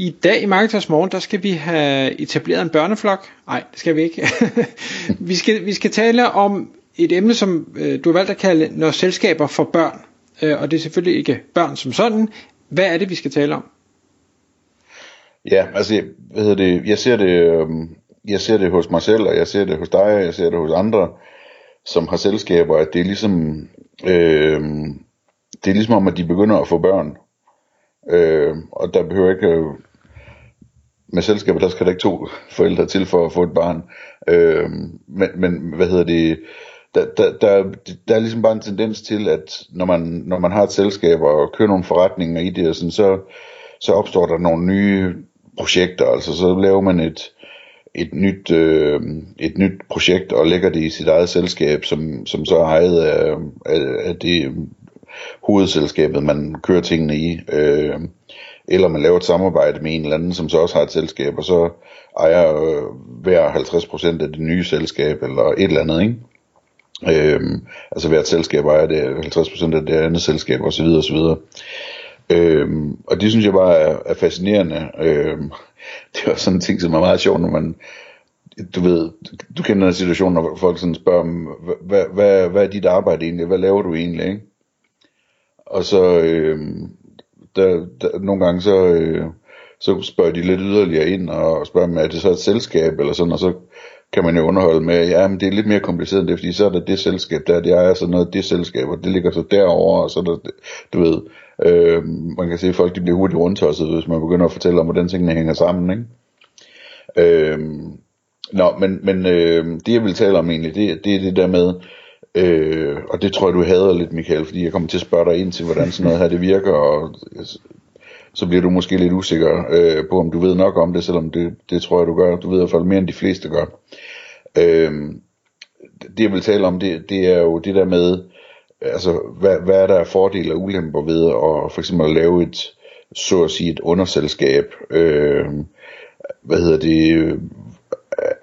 I dag i Marketers Morgen, der skal vi have etableret en børneflok. Nej, det skal vi ikke. vi, skal, vi skal tale om et emne, som øh, du har valgt at kalde, når selskaber for børn. Øh, og det er selvfølgelig ikke børn som sådan. Hvad er det, vi skal tale om? Ja, altså, hvad hedder det, jeg ser det, øh, jeg ser det hos mig selv, og jeg ser det hos dig, og jeg ser det hos andre, som har selskaber, at det er ligesom, øh, det er ligesom om, at de begynder at få børn. Øh, og der behøver ikke, med selskaber, der skal der ikke to forældre til for at få et barn. Øh, men, men, hvad hedder det, der, der, der, der er ligesom bare en tendens til, at når man, når man har et selskab og kører nogle forretninger i det, og sådan, så, så opstår der nogle nye projekter, altså så laver man et, et nyt, øh, et nyt projekt og lægger det i sit eget selskab, som, som så er ejet af, af, af det hovedselskabet, man kører tingene i. Øh, eller man laver et samarbejde med en eller anden, som så også har et selskab, og så ejer øh, hver 50% af det nye selskab, eller et eller andet, ikke? Øhm, altså hvert selskab ejer det 50% af det andet selskab osv. osv. Øhm, og det synes jeg bare er, er fascinerende. Øhm, det er også sådan en ting, som er meget sjov, når man, du ved, du kender den situation, når folk sådan spørger, hvad, hvad, hvad er dit arbejde egentlig, hvad laver du egentlig, ikke? Og så, øhm, der, der, nogle gange så, øh, så spørger de lidt yderligere ind og spørger dem, er det så et selskab eller sådan, og så kan man jo underholde med, ja, men det er lidt mere kompliceret end det, fordi så er der det selskab der, det er sådan noget det selskab, og det ligger så derovre, og så er der, du ved, øh, man kan se, at folk de bliver hurtigt rundtosset, hvis man begynder at fortælle om, hvordan tingene hænger sammen, ikke? Øh, nå, men, men øh, det jeg vil tale om egentlig, det, det er det der med, Øh, og det tror jeg, du hader lidt, Michael, fordi jeg kommer til at spørge dig ind til, hvordan sådan noget her det virker, og altså, så bliver du måske lidt usikker øh, på, om du ved nok om det, selvom det, det tror jeg, du gør. Du ved i hvert fald mere, end de fleste gør. Øh, det jeg vil tale om, det, det er jo det der med, altså, hvad, hvad er der af fordele og ulemper ved at for eksempel at lave et, så at sige, et underselskab, øh, hvad hedder det,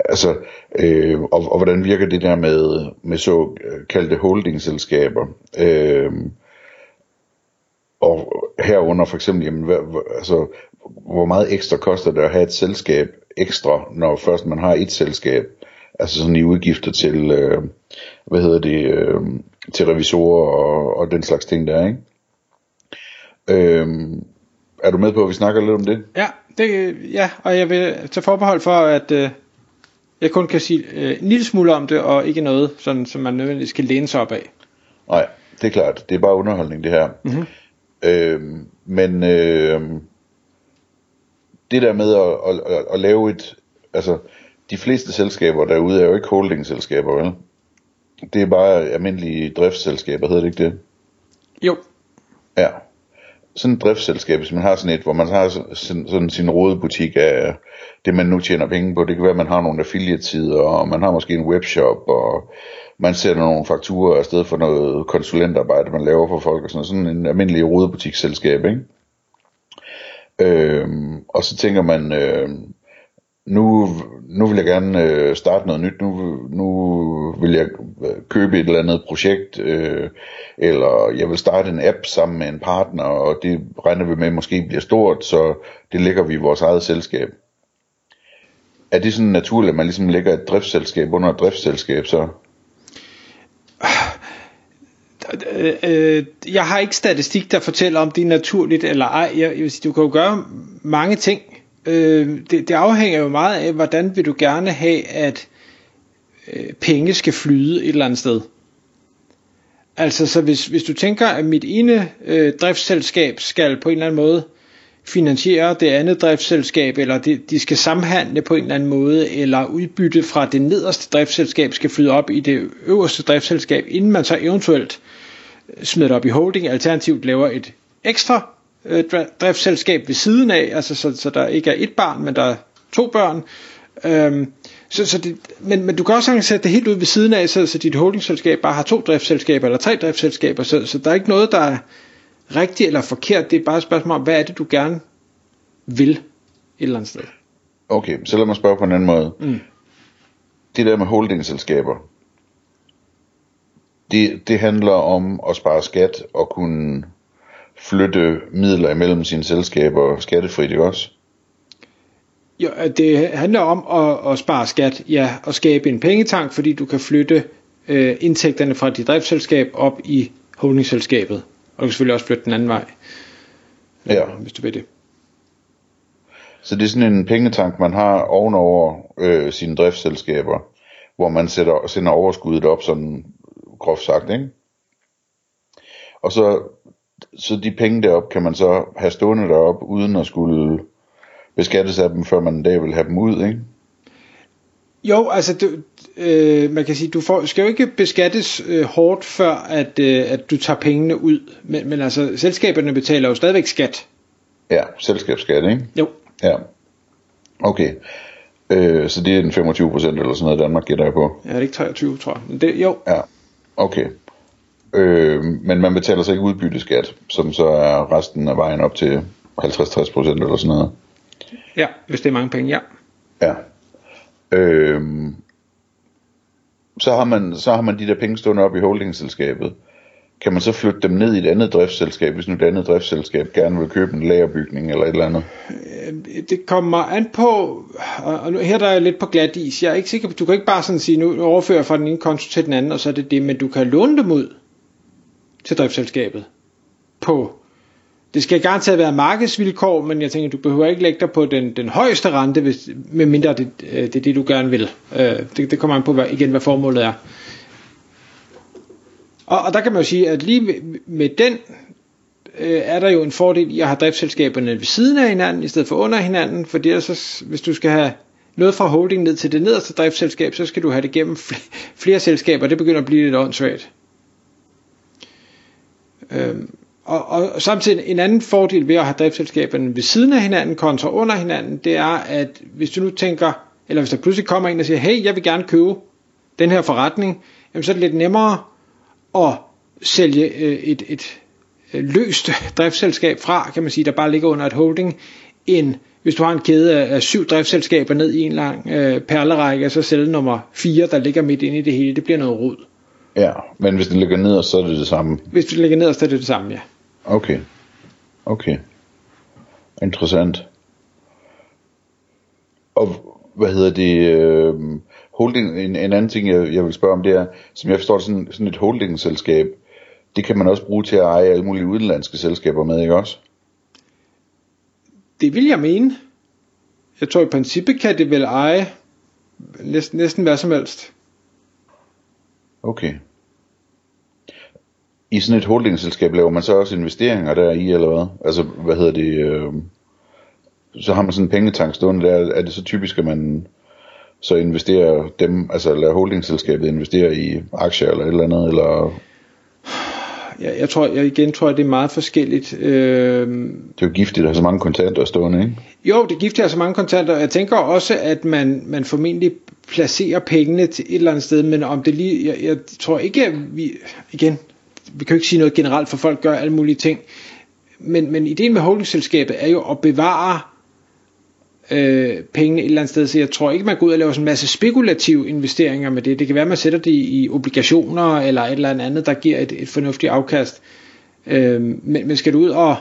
altså, øh, og, og hvordan virker det der med, med såkaldte øh, holdingselskaber? Øh, og herunder for eksempel, jamen, hvad, altså, hvor meget ekstra koster det at have et selskab ekstra, når først man har et selskab? Altså sådan i udgifter til, øh, hvad hedder det, øh, til revisorer og, og den slags ting der, ikke? Øh, er du med på, at vi snakker lidt om det? Ja, det, ja og jeg vil tage forbehold for, at, øh, jeg kun kan sige øh, en lille smule om det, og ikke noget, sådan, som man nødvendigvis skal læne sig op af. Nej, det er klart. Det er bare underholdning, det her. Mm-hmm. Øhm, men øh, det der med at, at, at, at lave et... Altså, de fleste selskaber derude er jo ikke holdingselskaber, vel? Det er bare almindelige driftsselskaber, hedder det ikke det? Jo. Ja. Sådan et driftsselskab, hvis man har sådan et, hvor man har sådan, sådan sin rådebutik af det man nu tjener penge på. Det kan være, at man har nogle affiliatesider, og man har måske en webshop, og man sender nogle fakturer afsted for noget konsulentarbejde, man laver for folk, og sådan, sådan en almindelig rodebutiksselskab, ikke? Øhm, og så tænker man, øh, nu, nu vil jeg gerne øh, starte noget nyt, nu, nu vil jeg øh, købe et eller andet projekt, øh, eller jeg vil starte en app sammen med en partner, og det regner vi med måske bliver stort, så det lægger vi i vores eget selskab er det sådan naturligt, at man ligesom lægger et driftsselskab under et driftsselskab så? Øh, øh, jeg har ikke statistik, der fortæller, om det er naturligt eller ej. Jeg, jeg vil sige, du kan jo gøre mange ting. Øh, det, det afhænger jo meget af, hvordan vil du gerne have, at øh, penge skal flyde et eller andet sted. Altså, så hvis, hvis du tænker, at mit ene øh, driftsselskab skal på en eller anden måde finansiere det andet driftsselskab, eller de, de skal samhandle på en eller anden måde, eller udbytte fra det nederste driftsselskab skal flyde op i det øverste driftsselskab, inden man så eventuelt smider det op i holding, alternativt laver et ekstra øh, driftsselskab ved siden af, altså så, så der ikke er et barn, men der er to børn, øhm, Så, så det, men, men du kan også sætte det helt ud ved siden af, så, så dit holdingselskab bare har to driftsselskaber eller tre driftsselskaber, så, så der er ikke noget, der er rigtigt eller forkert. Det er bare et spørgsmål om, hvad er det, du gerne vil et eller andet sted. Okay, så lad mig spørge på en anden måde. Mm. Det der med holdingselskaber, det, det handler om at spare skat og kunne flytte midler imellem sine selskaber skattefrit, ikke også? Jo, det handler om at, at spare skat, ja, og skabe en pengetank, fordi du kan flytte øh, indtægterne fra dit driftsselskab op i holdingselskabet. Og du kan selvfølgelig også flytte den anden vej, Ja. øh, hvis du vil det. Så det er sådan en pengetank, man har ovenover øh, sine driftsselskaber, hvor man sætter, sender overskuddet op, sådan groft sagt, ikke? Og så, så de penge derop kan man så have stående derop, uden at skulle beskattes af dem, før man en dag vil have dem ud, ikke? Jo, altså du, øh, man kan sige, du får, skal jo ikke beskattes øh, hårdt, før at, øh, at du tager pengene ud. Men, men altså, selskaberne betaler jo stadigvæk skat. Ja, selskabsskat, ikke? Jo, Ja. Okay. Øh, så det er den 25 procent eller sådan noget, Danmark gætter jeg på. ja, det er ikke 23, tror jeg. Men det, jo, Ja, okay. Øh, men man betaler så ikke udbytteskat, som så er resten af vejen op til 50-60 procent eller sådan noget. ja, hvis det er mange penge, ja. Ja. Øhm, så, har man, så har man de der penge stående op i holdingselskabet. Kan man så flytte dem ned i et andet driftsselskab, hvis nu et andet driftsselskab gerne vil købe en lagerbygning eller et eller andet? Det kommer an på, og nu, her der er jeg lidt på glat is. Jeg er ikke sikker på, du kan ikke bare sådan sige, nu overfører fra den ene konto til den anden, og så er det det, men du kan låne dem ud til driftsselskabet på det skal garanteret være markedsvilkår, men jeg tænker, du behøver ikke lægge dig på den, den højeste rente, hvis, medmindre det, øh, det er det, du gerne vil. Øh, det, det kommer an på hvad, igen, hvad formålet er. Og, og der kan man jo sige, at lige med, med den øh, er der jo en fordel i at have driftsselskaberne ved siden af hinanden, i stedet for under hinanden, fordi ellers, hvis du skal have noget fra holding ned til det nederste driftsselskab, så skal du have det gennem flere selskaber, det begynder at blive lidt åndssvagt. Øhm, og, og samtidig en anden fordel ved at have driftsselskaberne ved siden af hinanden kontra under hinanden, det er, at hvis du nu tænker, eller hvis der pludselig kommer en og siger, hey, jeg vil gerne købe den her forretning, jamen så er det lidt nemmere at sælge øh, et, et øh, løst driftsselskab fra, kan man sige, der bare ligger under et holding, end hvis du har en kæde af, af syv driftsselskaber ned i en lang øh, perlerække, og så sælge nummer fire, der ligger midt inde i det hele, det bliver noget rod. Ja, men hvis det ligger ned, så er det det samme. Hvis du ligger ned, så er det det samme, ja. Okay. Okay. Interessant. Og hvad hedder det? Øh, holding, en, en anden ting, jeg, jeg vil spørge om, det er, som jeg forstår, sådan, sådan et holdingselskab, det kan man også bruge til at eje alle mulige udenlandske selskaber med, ikke også? Det vil jeg mene. Jeg tror i princippet kan det vel eje næsten, næsten hvad som helst. Okay. I sådan et holdingselskab laver man så også investeringer der i, eller hvad? Altså, hvad hedder det? Øh, så har man sådan en pengetank stående der. Er det så typisk, at man så investerer dem, altså lader holdingselskabet investere i aktier eller et eller andet, eller Jeg, jeg tror, jeg igen tror, at det er meget forskelligt. Øh, det er jo giftigt at have så mange kontanter stående, ikke? jo, det er giftigt at have så mange kontanter. Jeg tænker også, at man, man formentlig placerer pengene til et eller andet sted, men om det lige, jeg, jeg tror ikke, at vi, igen, vi kan jo ikke sige noget generelt, for folk gør alle mulige ting, men, men ideen med holdingselskabet er jo at bevare øh, pengene et eller andet sted, så jeg tror ikke, man går ud og laver sådan en masse spekulative investeringer med det. Det kan være, man sætter det i obligationer eller et eller andet, der giver et, et fornuftigt afkast. Øh, men, men skal du ud og,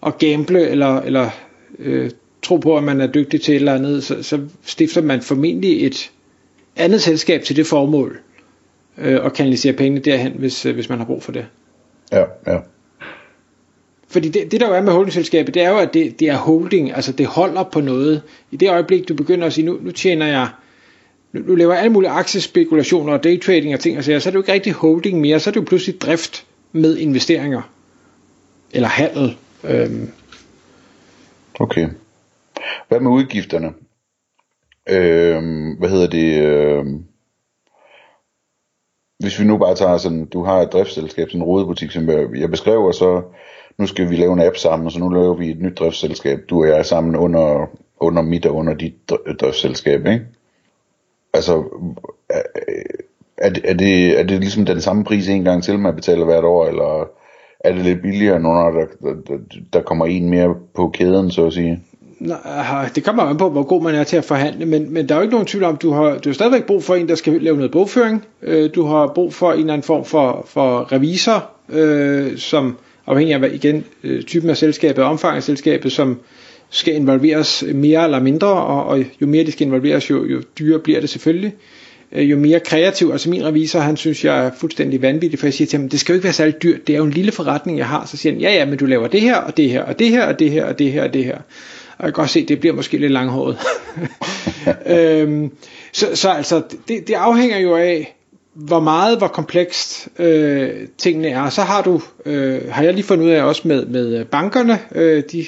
og gamble eller, eller øh, tro på, at man er dygtig til et eller andet, så, så stifter man formentlig et andet selskab til det formål øh, og kanaliserer pengene derhen, hvis, øh, hvis man har brug for det. Ja, ja. Fordi det, det der jo er med holdingselskabet, det er jo, at det, det er holding, altså det holder på noget. I det øjeblik, du begynder at sige, nu, nu tjener jeg, nu, nu laver jeg alle mulige aktiespekulationer og daytrading og ting, og så, så er det jo ikke rigtig holding mere, så er det jo pludselig drift med investeringer. Eller handel. Øhm, Okay. Hvad med udgifterne? Øhm, hvad hedder det? Øhm, hvis vi nu bare tager sådan, du har et driftsselskab, sådan en rodebutik, som jeg, jeg beskrev, så nu skal vi lave en app sammen, og så nu laver vi et nyt driftsselskab, du og jeg sammen under, under mit og under dit driftsselskab, ikke? altså, er, er, det, er, det, er det ligesom den samme pris en gang til, man betaler hvert år, eller er det lidt billigere, når der, der, der kommer en mere på kæden, så at sige? Nej, det kommer an på, hvor god man er til at forhandle, men, men der er jo ikke nogen tvivl om, du har, du har stadigvæk brug for en, der skal lave noget bogføring. Øh, du har brug for en eller anden form for, for revisor, øh, som afhængig af igen øh, typen af selskabet, omfang af selskabet, som skal involveres mere eller mindre, og, og jo mere de skal involveres, jo, jo dyrere bliver det selvfølgelig. Øh, jo mere kreativ, altså min revisor, han synes, jeg er fuldstændig vanvittig, for jeg siger til ham, det skal jo ikke være særlig dyrt, det er jo en lille forretning, jeg har. Så siger han, ja ja, men du laver det her, og det her, og det her, og det her, og det her, og det her. Og jeg kan godt se, det bliver måske lidt langhåret. øhm, så, så altså, det, det afhænger jo af, hvor meget, hvor komplekst øh, tingene er. Så har du, øh, har jeg lige fundet ud af også med, med bankerne, øh, de,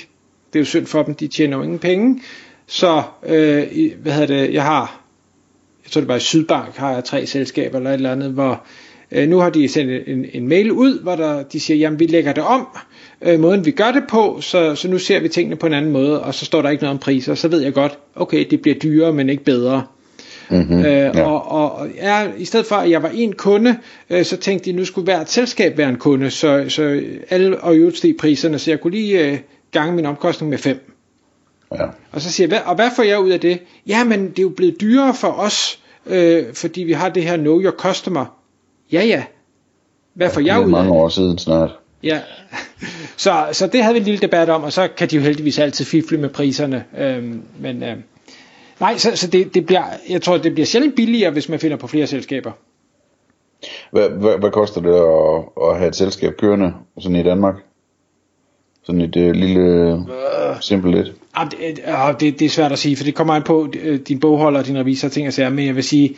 det er jo synd for dem, de tjener jo ingen penge. Så, øh, hvad hedder det, jeg har, jeg tror det var i Sydbank, har jeg tre selskaber eller et eller andet, hvor øh, nu har de sendt en, en mail ud, hvor der, de siger, jamen vi lægger det om, øh, måden vi gør det på, så, så nu ser vi tingene på en anden måde, og så står der ikke noget om priser, så ved jeg godt, okay, det bliver dyrere, men ikke bedre. Mm-hmm, øh, ja. og, og, ja, i stedet for at jeg var en kunde, øh, så tænkte de, nu skulle hvert selskab være en kunde, så, så alle og øvrigt steg priserne, så jeg kunne lige øh, gange min omkostning med 5. Ja. Og så siger jeg, hvad, og hvad får jeg ud af det? Ja, men det er jo blevet dyrere for os, øh, fordi vi har det her know your customer. Ja, ja. Hvad får jeg ud af mange år siden snart. Ja, så, så det havde vi en lille debat om, og så kan de jo heldigvis altid fifle med priserne. Øhm, men øh, nej, så, så det, det bliver, jeg tror, det bliver sjældent billigere, hvis man finder på flere selskaber. Hvad, hvad, hvad koster det at, at have et selskab kørende sådan i Danmark? Sådan et uh, lille, øh, simpelt lidt. Ja, det, øh, det, det er svært at sige, for det kommer an på øh, din bogholder og din revisor ting og sager, men jeg vil sige,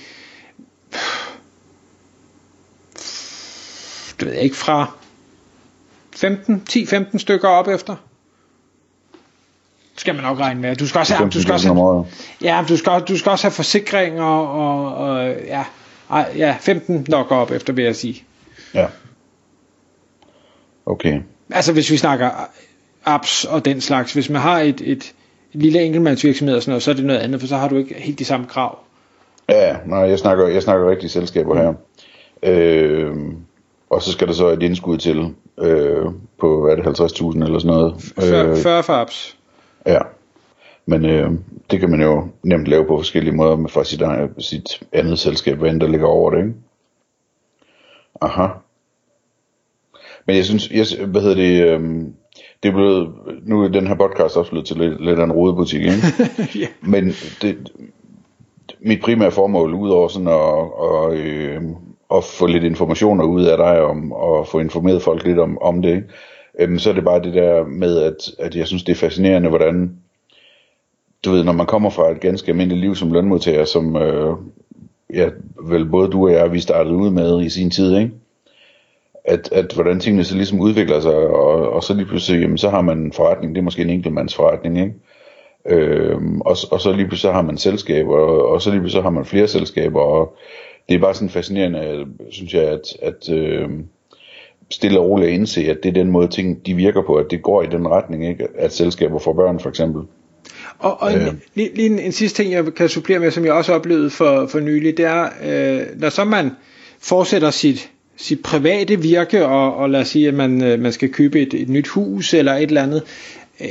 det ved jeg ikke, fra 15, 10-15 stykker op efter. Skal man nok regne med. Du skal også have, du skal også have, ja, du skal, du skal også have forsikringer og, og ja, ja, 15 nok op efter, vil jeg sige. Ja. Okay. Altså hvis vi snakker apps og den slags, hvis man har et, et, et lille enkeltmandsvirksomhed og sådan noget, så er det noget andet, for så har du ikke helt de samme krav. Ja, nej, jeg snakker, jeg snakker rigtige selskaber her. Øh, og så skal der så et indskud til øh, på, hvad er det, 50.000 eller sådan noget. 40, 40 for apps. Ja. Men øh, det kan man jo nemt lave på forskellige måder med fra sit, sit andet selskab, hvad end der ligger over det, ikke? Aha. Men jeg synes, jeg, hvad hedder det, øhm, det er blevet, nu er den her podcast også blevet til lidt, lidt af en rodebutik, ikke? yeah. Men det, mit primære formål, udover sådan at, og, øh, at få lidt informationer ud af dig, om, og få informeret folk lidt om, om det, ikke? Øhm, så er det bare det der med, at, at jeg synes, det er fascinerende, hvordan, du ved, når man kommer fra et ganske almindeligt liv som lønmodtager, som øh, ja, vel både du og jeg, vi startede ud med i sin tid, ikke? at, at hvordan tingene så ligesom udvikler sig, og, og så lige pludselig, jamen, så har man en forretning, det er måske en enkeltmandsforretning, ikke? Øhm, og, og så lige pludselig så har man selskaber, og, og så lige pludselig så har man flere selskaber, og det er bare sådan fascinerende, synes jeg, at, at øh, stille og roligt at indse, at det er den måde ting, de virker på, at det går i den retning, ikke? At selskaber får børn, for eksempel. Og, og øh. en, lige, lige en, en sidste ting, jeg kan supplere med, som jeg også oplevede for, for nylig, det er, øh, når så man fortsætter sit sit private virke, og, og lad os sige, at man, øh, man skal købe et, et nyt hus eller et eller andet, øh,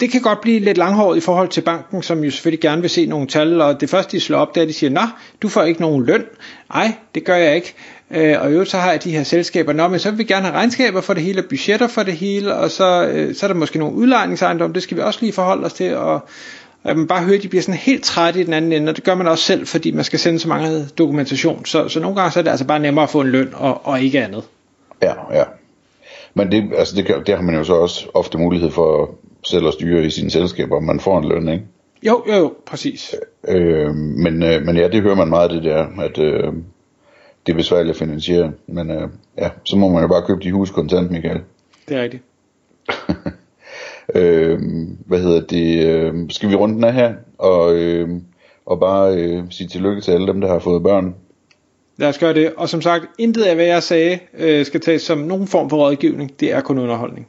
det kan godt blive lidt langhåret i forhold til banken, som jo selvfølgelig gerne vil se nogle tal, og det første de slår op, det er, at de siger, nå, du får ikke nogen løn. Nej, det gør jeg ikke. Øh, og i øvrigt så har jeg de her selskaber, nå, men så vil vi gerne have regnskaber for det hele, og budgetter for det hele, og så, øh, så er der måske nogle udlejningsejendom, det skal vi også lige forholde os til, og, og man bare hører, at de bliver sådan helt trætte i den anden ende, og det gør man også selv, fordi man skal sende så mange dokumentation. Så, så nogle gange så er det altså bare nemmere at få en løn, og, og ikke andet. Ja, ja. Men det, altså det, det har man jo så også ofte mulighed for selv at styre i sine selskaber, om man får en løn, ikke? Jo, jo, jo, præcis. Øh, men, øh, men ja, det hører man meget det der, at øh, det er besværligt at finansiere. Men øh, ja, så må man jo bare købe de hus kontant, Michael. Det er rigtigt. Øh, hvad hedder det? Øh, skal vi runde den af her? Og, øh, og bare øh, sige tillykke til alle dem, der har fået børn. Lad os gøre det. Og som sagt, intet af hvad jeg sagde øh, skal tages som nogen form for rådgivning. Det er kun underholdning.